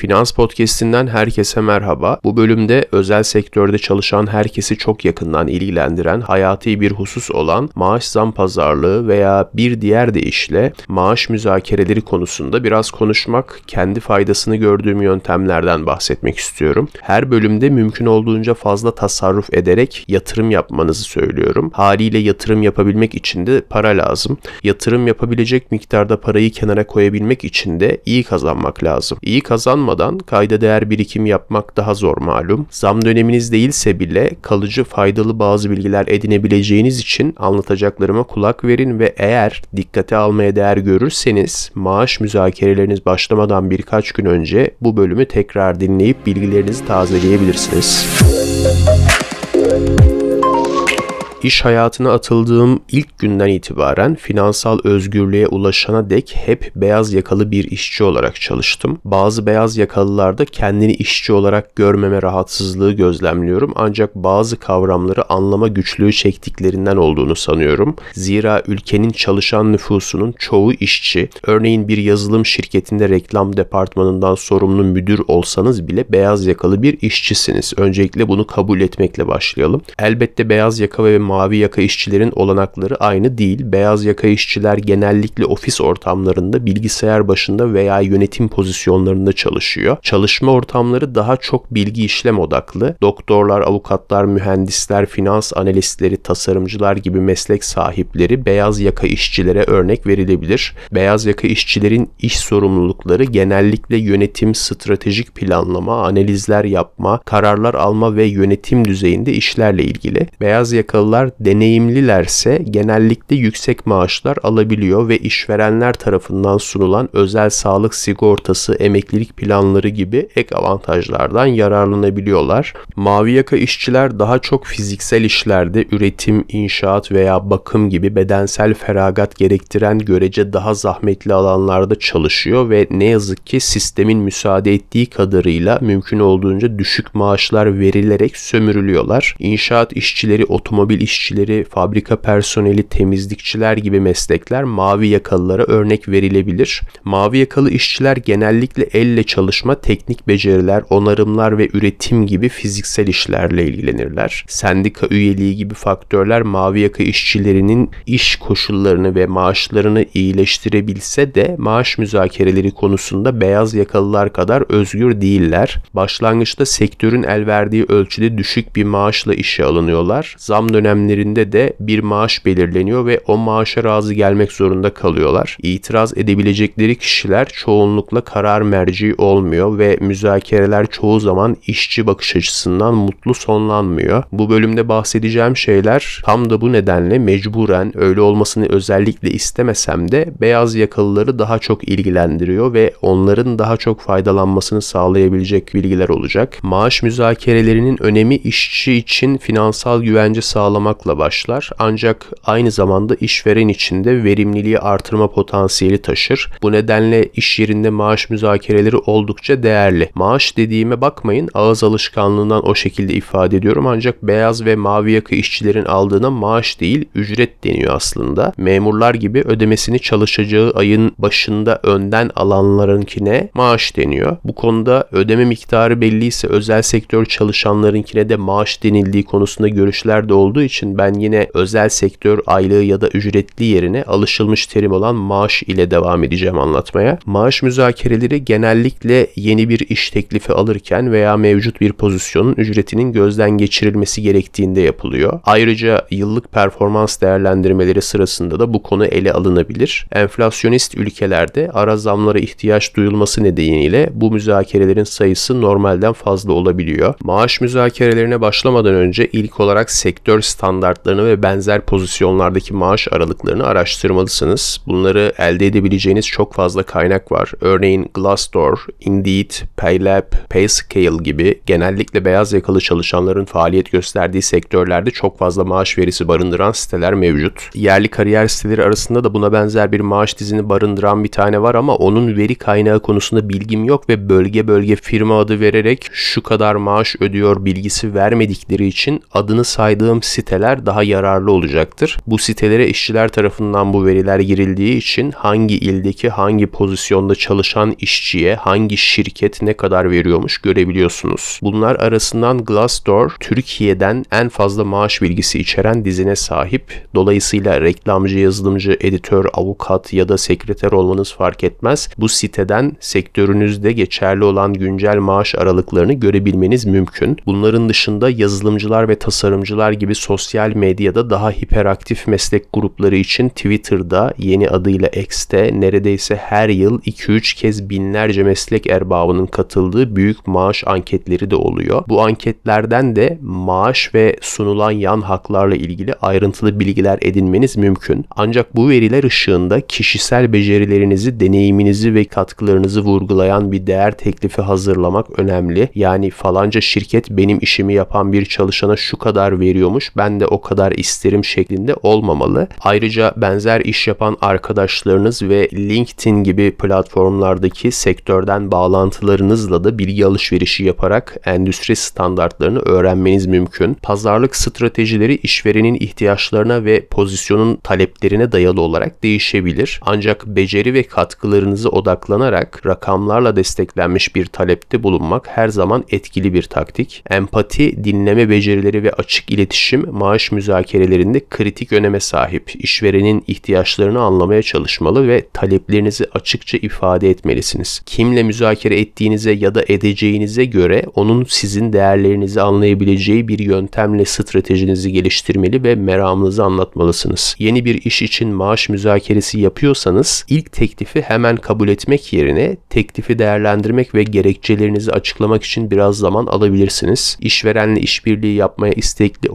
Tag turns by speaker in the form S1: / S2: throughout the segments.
S1: Finans Podcast'inden herkese merhaba. Bu bölümde özel sektörde çalışan herkesi çok yakından ilgilendiren hayati bir husus olan maaş zam pazarlığı veya bir diğer deyişle maaş müzakereleri konusunda biraz konuşmak, kendi faydasını gördüğüm yöntemlerden bahsetmek istiyorum. Her bölümde mümkün olduğunca fazla tasarruf ederek yatırım yapmanızı söylüyorum. Haliyle yatırım yapabilmek için de para lazım. Yatırım yapabilecek miktarda parayı kenara koyabilmek için de iyi kazanmak lazım. İyi kazanmak olmadan kayda değer birikim yapmak daha zor malum. Zam döneminiz değilse bile kalıcı faydalı bazı bilgiler edinebileceğiniz için anlatacaklarıma kulak verin ve eğer dikkate almaya değer görürseniz maaş müzakereleriniz başlamadan birkaç gün önce bu bölümü tekrar dinleyip bilgilerinizi tazeleyebilirsiniz. İş hayatına atıldığım ilk günden itibaren finansal özgürlüğe ulaşana dek hep beyaz yakalı bir işçi olarak çalıştım. Bazı beyaz yakalılarda kendini işçi olarak görmeme rahatsızlığı gözlemliyorum ancak bazı kavramları anlama güçlüğü çektiklerinden olduğunu sanıyorum. Zira ülkenin çalışan nüfusunun çoğu işçi. Örneğin bir yazılım şirketinde reklam departmanından sorumlu müdür olsanız bile beyaz yakalı bir işçisiniz. Öncelikle bunu kabul etmekle başlayalım. Elbette beyaz yaka ve mavi yaka işçilerin olanakları aynı değil. Beyaz yaka işçiler genellikle ofis ortamlarında bilgisayar başında veya yönetim pozisyonlarında çalışıyor. Çalışma ortamları daha çok bilgi işlem odaklı. Doktorlar, avukatlar, mühendisler, finans analistleri, tasarımcılar gibi meslek sahipleri beyaz yaka işçilere örnek verilebilir. Beyaz yaka işçilerin iş sorumlulukları genellikle yönetim, stratejik planlama, analizler yapma, kararlar alma ve yönetim düzeyinde işlerle ilgili. Beyaz yakalılar çalışanlar deneyimlilerse genellikle yüksek maaşlar alabiliyor ve işverenler tarafından sunulan özel sağlık sigortası, emeklilik planları gibi ek avantajlardan yararlanabiliyorlar. Mavi yaka işçiler daha çok fiziksel işlerde üretim, inşaat veya bakım gibi bedensel feragat gerektiren görece daha zahmetli alanlarda çalışıyor ve ne yazık ki sistemin müsaade ettiği kadarıyla mümkün olduğunca düşük maaşlar verilerek sömürülüyorlar. İnşaat işçileri, otomobil işçileri, fabrika personeli, temizlikçiler gibi meslekler mavi yakalılara örnek verilebilir. Mavi yakalı işçiler genellikle elle çalışma, teknik beceriler, onarımlar ve üretim gibi fiziksel işlerle ilgilenirler. Sendika üyeliği gibi faktörler mavi yaka işçilerinin iş koşullarını ve maaşlarını iyileştirebilse de maaş müzakereleri konusunda beyaz yakalılar kadar özgür değiller. Başlangıçta sektörün el verdiği ölçüde düşük bir maaşla işe alınıyorlar. Zam dönem dönemlerinde de bir maaş belirleniyor ve o maaşa razı gelmek zorunda kalıyorlar. İtiraz edebilecekleri kişiler çoğunlukla karar merci olmuyor ve müzakereler çoğu zaman işçi bakış açısından mutlu sonlanmıyor. Bu bölümde bahsedeceğim şeyler tam da bu nedenle mecburen öyle olmasını özellikle istemesem de beyaz yakalıları daha çok ilgilendiriyor ve onların daha çok faydalanmasını sağlayabilecek bilgiler olacak. Maaş müzakerelerinin önemi işçi için finansal güvence sağlamak sağlamakla başlar ancak aynı zamanda işveren için de verimliliği artırma potansiyeli taşır. Bu nedenle iş yerinde maaş müzakereleri oldukça değerli. Maaş dediğime bakmayın ağız alışkanlığından o şekilde ifade ediyorum ancak beyaz ve mavi yaka işçilerin aldığına maaş değil ücret deniyor aslında. Memurlar gibi ödemesini çalışacağı ayın başında önden alanlarınkine maaş deniyor. Bu konuda ödeme miktarı belliyse özel sektör çalışanlarınkine de maaş denildiği konusunda görüşler de olduğu için için ben yine özel sektör aylığı ya da ücretli yerine alışılmış terim olan maaş ile devam edeceğim anlatmaya. Maaş müzakereleri genellikle yeni bir iş teklifi alırken veya mevcut bir pozisyonun ücretinin gözden geçirilmesi gerektiğinde yapılıyor. Ayrıca yıllık performans değerlendirmeleri sırasında da bu konu ele alınabilir. Enflasyonist ülkelerde ara zamlara ihtiyaç duyulması nedeniyle bu müzakerelerin sayısı normalden fazla olabiliyor. Maaş müzakerelerine başlamadan önce ilk olarak sektör standartları standartlarını ve benzer pozisyonlardaki maaş aralıklarını araştırmalısınız. Bunları elde edebileceğiniz çok fazla kaynak var. Örneğin Glassdoor, Indeed, Paylab, Payscale gibi genellikle beyaz yakalı çalışanların faaliyet gösterdiği sektörlerde çok fazla maaş verisi barındıran siteler mevcut. Yerli kariyer siteleri arasında da buna benzer bir maaş dizini barındıran bir tane var ama onun veri kaynağı konusunda bilgim yok ve bölge bölge firma adı vererek şu kadar maaş ödüyor bilgisi vermedikleri için adını saydığım site siteler daha yararlı olacaktır. Bu sitelere işçiler tarafından bu veriler girildiği için hangi ildeki hangi pozisyonda çalışan işçiye hangi şirket ne kadar veriyormuş görebiliyorsunuz. Bunlar arasından Glassdoor Türkiye'den en fazla maaş bilgisi içeren dizine sahip. Dolayısıyla reklamcı, yazılımcı, editör, avukat ya da sekreter olmanız fark etmez. Bu siteden sektörünüzde geçerli olan güncel maaş aralıklarını görebilmeniz mümkün. Bunların dışında yazılımcılar ve tasarımcılar gibi sosyal medyada daha hiperaktif meslek grupları için Twitter'da yeni adıyla X'te neredeyse her yıl 2-3 kez binlerce meslek erbabının katıldığı büyük maaş anketleri de oluyor. Bu anketlerden de maaş ve sunulan yan haklarla ilgili ayrıntılı bilgiler edinmeniz mümkün. Ancak bu veriler ışığında kişisel becerilerinizi, deneyiminizi ve katkılarınızı vurgulayan bir değer teklifi hazırlamak önemli. Yani falanca şirket benim işimi yapan bir çalışana şu kadar veriyormuş, ben de o kadar isterim şeklinde olmamalı. Ayrıca benzer iş yapan arkadaşlarınız ve LinkedIn gibi platformlardaki sektörden bağlantılarınızla da bilgi alışverişi yaparak endüstri standartlarını öğrenmeniz mümkün. Pazarlık stratejileri işverenin ihtiyaçlarına ve pozisyonun taleplerine dayalı olarak değişebilir. Ancak beceri ve katkılarınızı odaklanarak rakamlarla desteklenmiş bir talepte bulunmak her zaman etkili bir taktik. Empati, dinleme becerileri ve açık iletişim maaş müzakerelerinde kritik öneme sahip. İşverenin ihtiyaçlarını anlamaya çalışmalı ve taleplerinizi açıkça ifade etmelisiniz. Kimle müzakere ettiğinize ya da edeceğinize göre onun sizin değerlerinizi anlayabileceği bir yöntemle stratejinizi geliştirmeli ve meramınızı anlatmalısınız. Yeni bir iş için maaş müzakeresi yapıyorsanız ilk teklifi hemen kabul etmek yerine teklifi değerlendirmek ve gerekçelerinizi açıklamak için biraz zaman alabilirsiniz. İşverenle işbirliği yapmaya istekli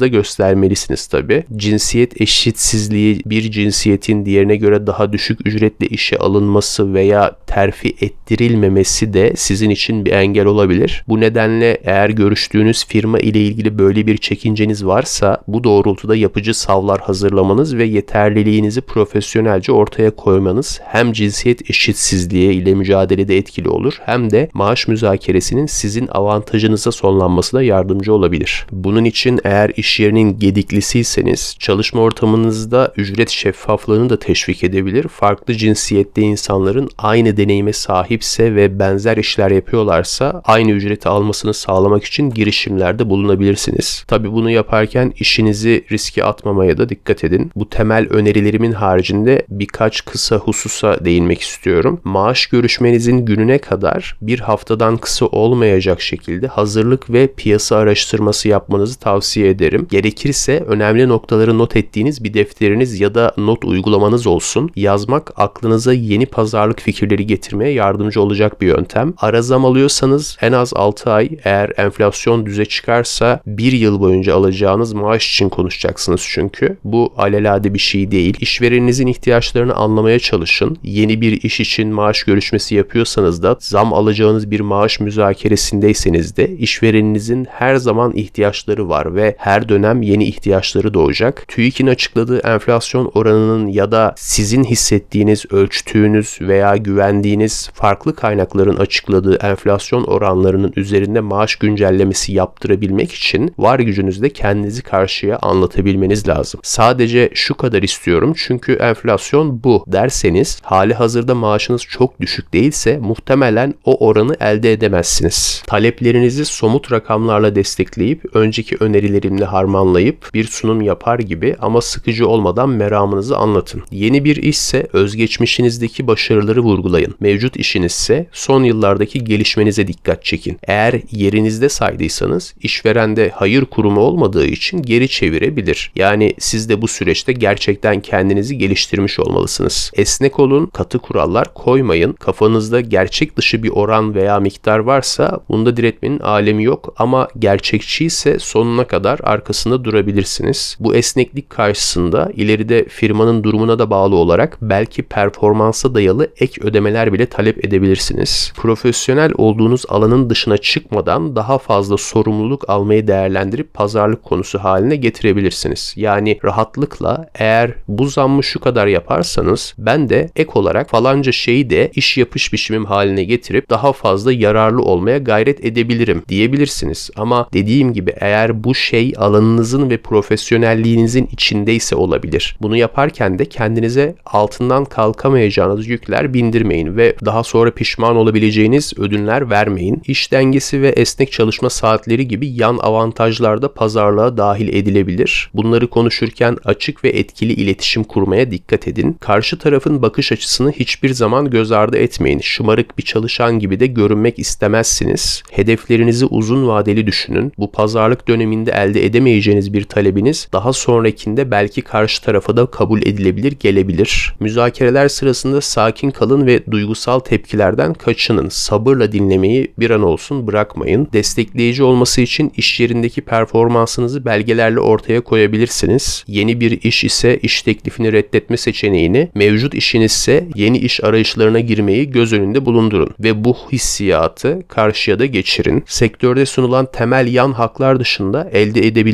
S1: olduğunuzda göstermelisiniz tabi. Cinsiyet eşitsizliği bir cinsiyetin diğerine göre daha düşük ücretle işe alınması veya terfi ettirilmemesi de sizin için bir engel olabilir. Bu nedenle eğer görüştüğünüz firma ile ilgili böyle bir çekinceniz varsa bu doğrultuda yapıcı savlar hazırlamanız ve yeterliliğinizi profesyonelce ortaya koymanız hem cinsiyet eşitsizliği ile mücadelede etkili olur hem de maaş müzakeresinin sizin avantajınıza sonlanmasına yardımcı olabilir. Bunun için eğer iş yerinin gediklisiyseniz çalışma ortamınızda ücret şeffaflığını da teşvik edebilir. Farklı cinsiyette insanların aynı deneyime sahipse ve benzer işler yapıyorlarsa aynı ücreti almasını sağlamak için girişimlerde bulunabilirsiniz. Tabi bunu yaparken işinizi riske atmamaya da dikkat edin. Bu temel önerilerimin haricinde birkaç kısa hususa değinmek istiyorum. Maaş görüşmenizin gününe kadar bir haftadan kısa olmayacak şekilde hazırlık ve piyasa araştırması yapmanızı tavsiye ederim. Gerekirse önemli noktaları not ettiğiniz bir defteriniz ya da not uygulamanız olsun. Yazmak aklınıza yeni pazarlık fikirleri getirmeye yardımcı olacak bir yöntem. Ara zam alıyorsanız en az 6 ay eğer enflasyon düze çıkarsa 1 yıl boyunca alacağınız maaş için konuşacaksınız çünkü. Bu alelade bir şey değil. İşvereninizin ihtiyaçlarını anlamaya çalışın. Yeni bir iş için maaş görüşmesi yapıyorsanız da zam alacağınız bir maaş müzakeresindeyseniz de işvereninizin her zaman ihtiyaçları var ve her dönem yeni ihtiyaçları doğacak. TÜİK'in açıkladığı enflasyon oranının ya da sizin hissettiğiniz, ölçtüğünüz veya güvendiğiniz farklı kaynakların açıkladığı enflasyon oranlarının üzerinde maaş güncellemesi yaptırabilmek için var gücünüzde kendinizi karşıya anlatabilmeniz lazım. Sadece şu kadar istiyorum çünkü enflasyon bu derseniz hali hazırda maaşınız çok düşük değilse muhtemelen o oranı elde edemezsiniz. Taleplerinizi somut rakamlarla destekleyip önceki önerilerimle harmanlayıp bir sunum yapar gibi ama sıkıcı olmadan meramınızı anlatın. Yeni bir işse özgeçmişinizdeki başarıları vurgulayın. Mevcut işinizse son yıllardaki gelişmenize dikkat çekin. Eğer yerinizde saydıysanız işverende hayır kurumu olmadığı için geri çevirebilir. Yani siz de bu süreçte gerçekten kendinizi geliştirmiş olmalısınız. Esnek olun, katı kurallar koymayın. Kafanızda gerçek dışı bir oran veya miktar varsa bunda diretmenin alemi yok ama gerçekçi ise sonuna kadar arkasında durabilirsiniz. Bu esneklik karşısında ileride firmanın durumuna da bağlı olarak belki performansa dayalı ek ödemeler bile talep edebilirsiniz. Profesyonel olduğunuz alanın dışına çıkmadan daha fazla sorumluluk almayı değerlendirip pazarlık konusu haline getirebilirsiniz. Yani rahatlıkla eğer bu zammı şu kadar yaparsanız ben de ek olarak falanca şeyi de iş yapış biçimim haline getirip daha fazla yararlı olmaya gayret edebilirim diyebilirsiniz. Ama dediğim gibi eğer bu şey alanınızın ve profesyonelliğinizin içindeyse olabilir. Bunu yaparken de kendinize altından kalkamayacağınız yükler bindirmeyin ve daha sonra pişman olabileceğiniz ödünler vermeyin. İş dengesi ve esnek çalışma saatleri gibi yan avantajlar da pazarlığa dahil edilebilir. Bunları konuşurken açık ve etkili iletişim kurmaya dikkat edin. Karşı tarafın bakış açısını hiçbir zaman göz ardı etmeyin. Şımarık bir çalışan gibi de görünmek istemezsiniz. Hedeflerinizi uzun vadeli düşünün. Bu pazarlık döneminde elde edemeyeceğiniz bir talebiniz daha sonrakinde belki karşı tarafa da kabul edilebilir gelebilir. Müzakereler sırasında sakin kalın ve duygusal tepkilerden kaçının. Sabırla dinlemeyi bir an olsun bırakmayın. Destekleyici olması için iş yerindeki performansınızı belgelerle ortaya koyabilirsiniz. Yeni bir iş ise iş teklifini reddetme seçeneğini, mevcut işiniz ise yeni iş arayışlarına girmeyi göz önünde bulundurun ve bu hissiyatı karşıya da geçirin. Sektörde sunulan temel yan haklar dışında elde edebileceğiniz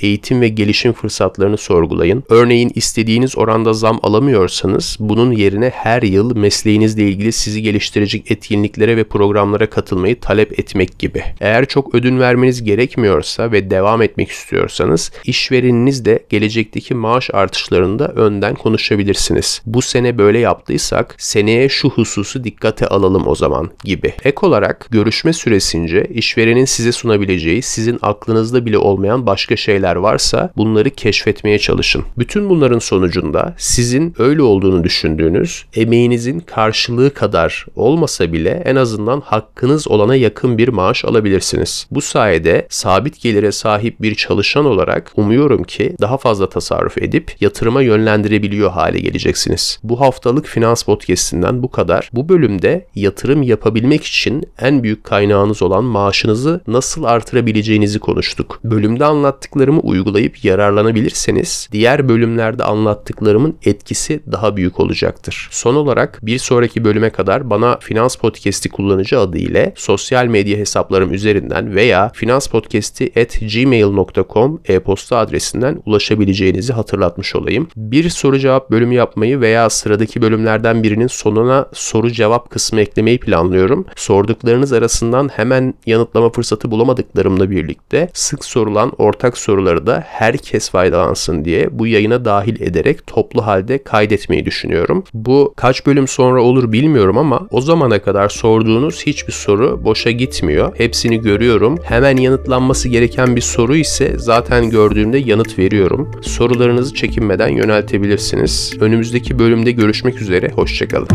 S1: eğitim ve gelişim fırsatlarını sorgulayın. Örneğin istediğiniz oranda zam alamıyorsanız bunun yerine her yıl mesleğinizle ilgili sizi geliştirecek etkinliklere ve programlara katılmayı talep etmek gibi. Eğer çok ödün vermeniz gerekmiyorsa ve devam etmek istiyorsanız işvereniniz de gelecekteki maaş artışlarında önden konuşabilirsiniz. Bu sene böyle yaptıysak seneye şu hususu dikkate alalım o zaman gibi. Ek olarak görüşme süresince işverenin size sunabileceği sizin aklınızda bile olmayan başka şeyler varsa bunları keşfetmeye çalışın. Bütün bunların sonucunda sizin öyle olduğunu düşündüğünüz emeğinizin karşılığı kadar olmasa bile en azından hakkınız olana yakın bir maaş alabilirsiniz. Bu sayede sabit gelire sahip bir çalışan olarak umuyorum ki daha fazla tasarruf edip yatırıma yönlendirebiliyor hale geleceksiniz. Bu haftalık Finans Podcast'inden bu kadar. Bu bölümde yatırım yapabilmek için en büyük kaynağınız olan maaşınızı nasıl artırabileceğinizi konuştuk. Bölümde anlattıklarımı uygulayıp yararlanabilirseniz diğer bölümlerde anlattıklarımın etkisi daha büyük olacaktır. Son olarak bir sonraki bölüme kadar bana Finans Podcast'i kullanıcı adı ile sosyal medya hesaplarım üzerinden veya finanspodcasti@gmail.com e-posta adresinden ulaşabileceğinizi hatırlatmış olayım. Bir soru cevap bölümü yapmayı veya sıradaki bölümlerden birinin sonuna soru cevap kısmı eklemeyi planlıyorum. Sorduklarınız arasından hemen yanıtlama fırsatı bulamadıklarımla birlikte sık sorulan ortak soruları da herkes faydalansın diye bu yayına dahil ederek toplu halde kaydetmeyi düşünüyorum. Bu kaç bölüm sonra olur bilmiyorum ama o zamana kadar sorduğunuz hiçbir soru boşa gitmiyor. Hepsini görüyorum. Hemen yanıtlanması gereken bir soru ise zaten gördüğümde yanıt veriyorum. Sorularınızı çekinmeden yöneltebilirsiniz. Önümüzdeki bölümde görüşmek üzere. Hoşçakalın.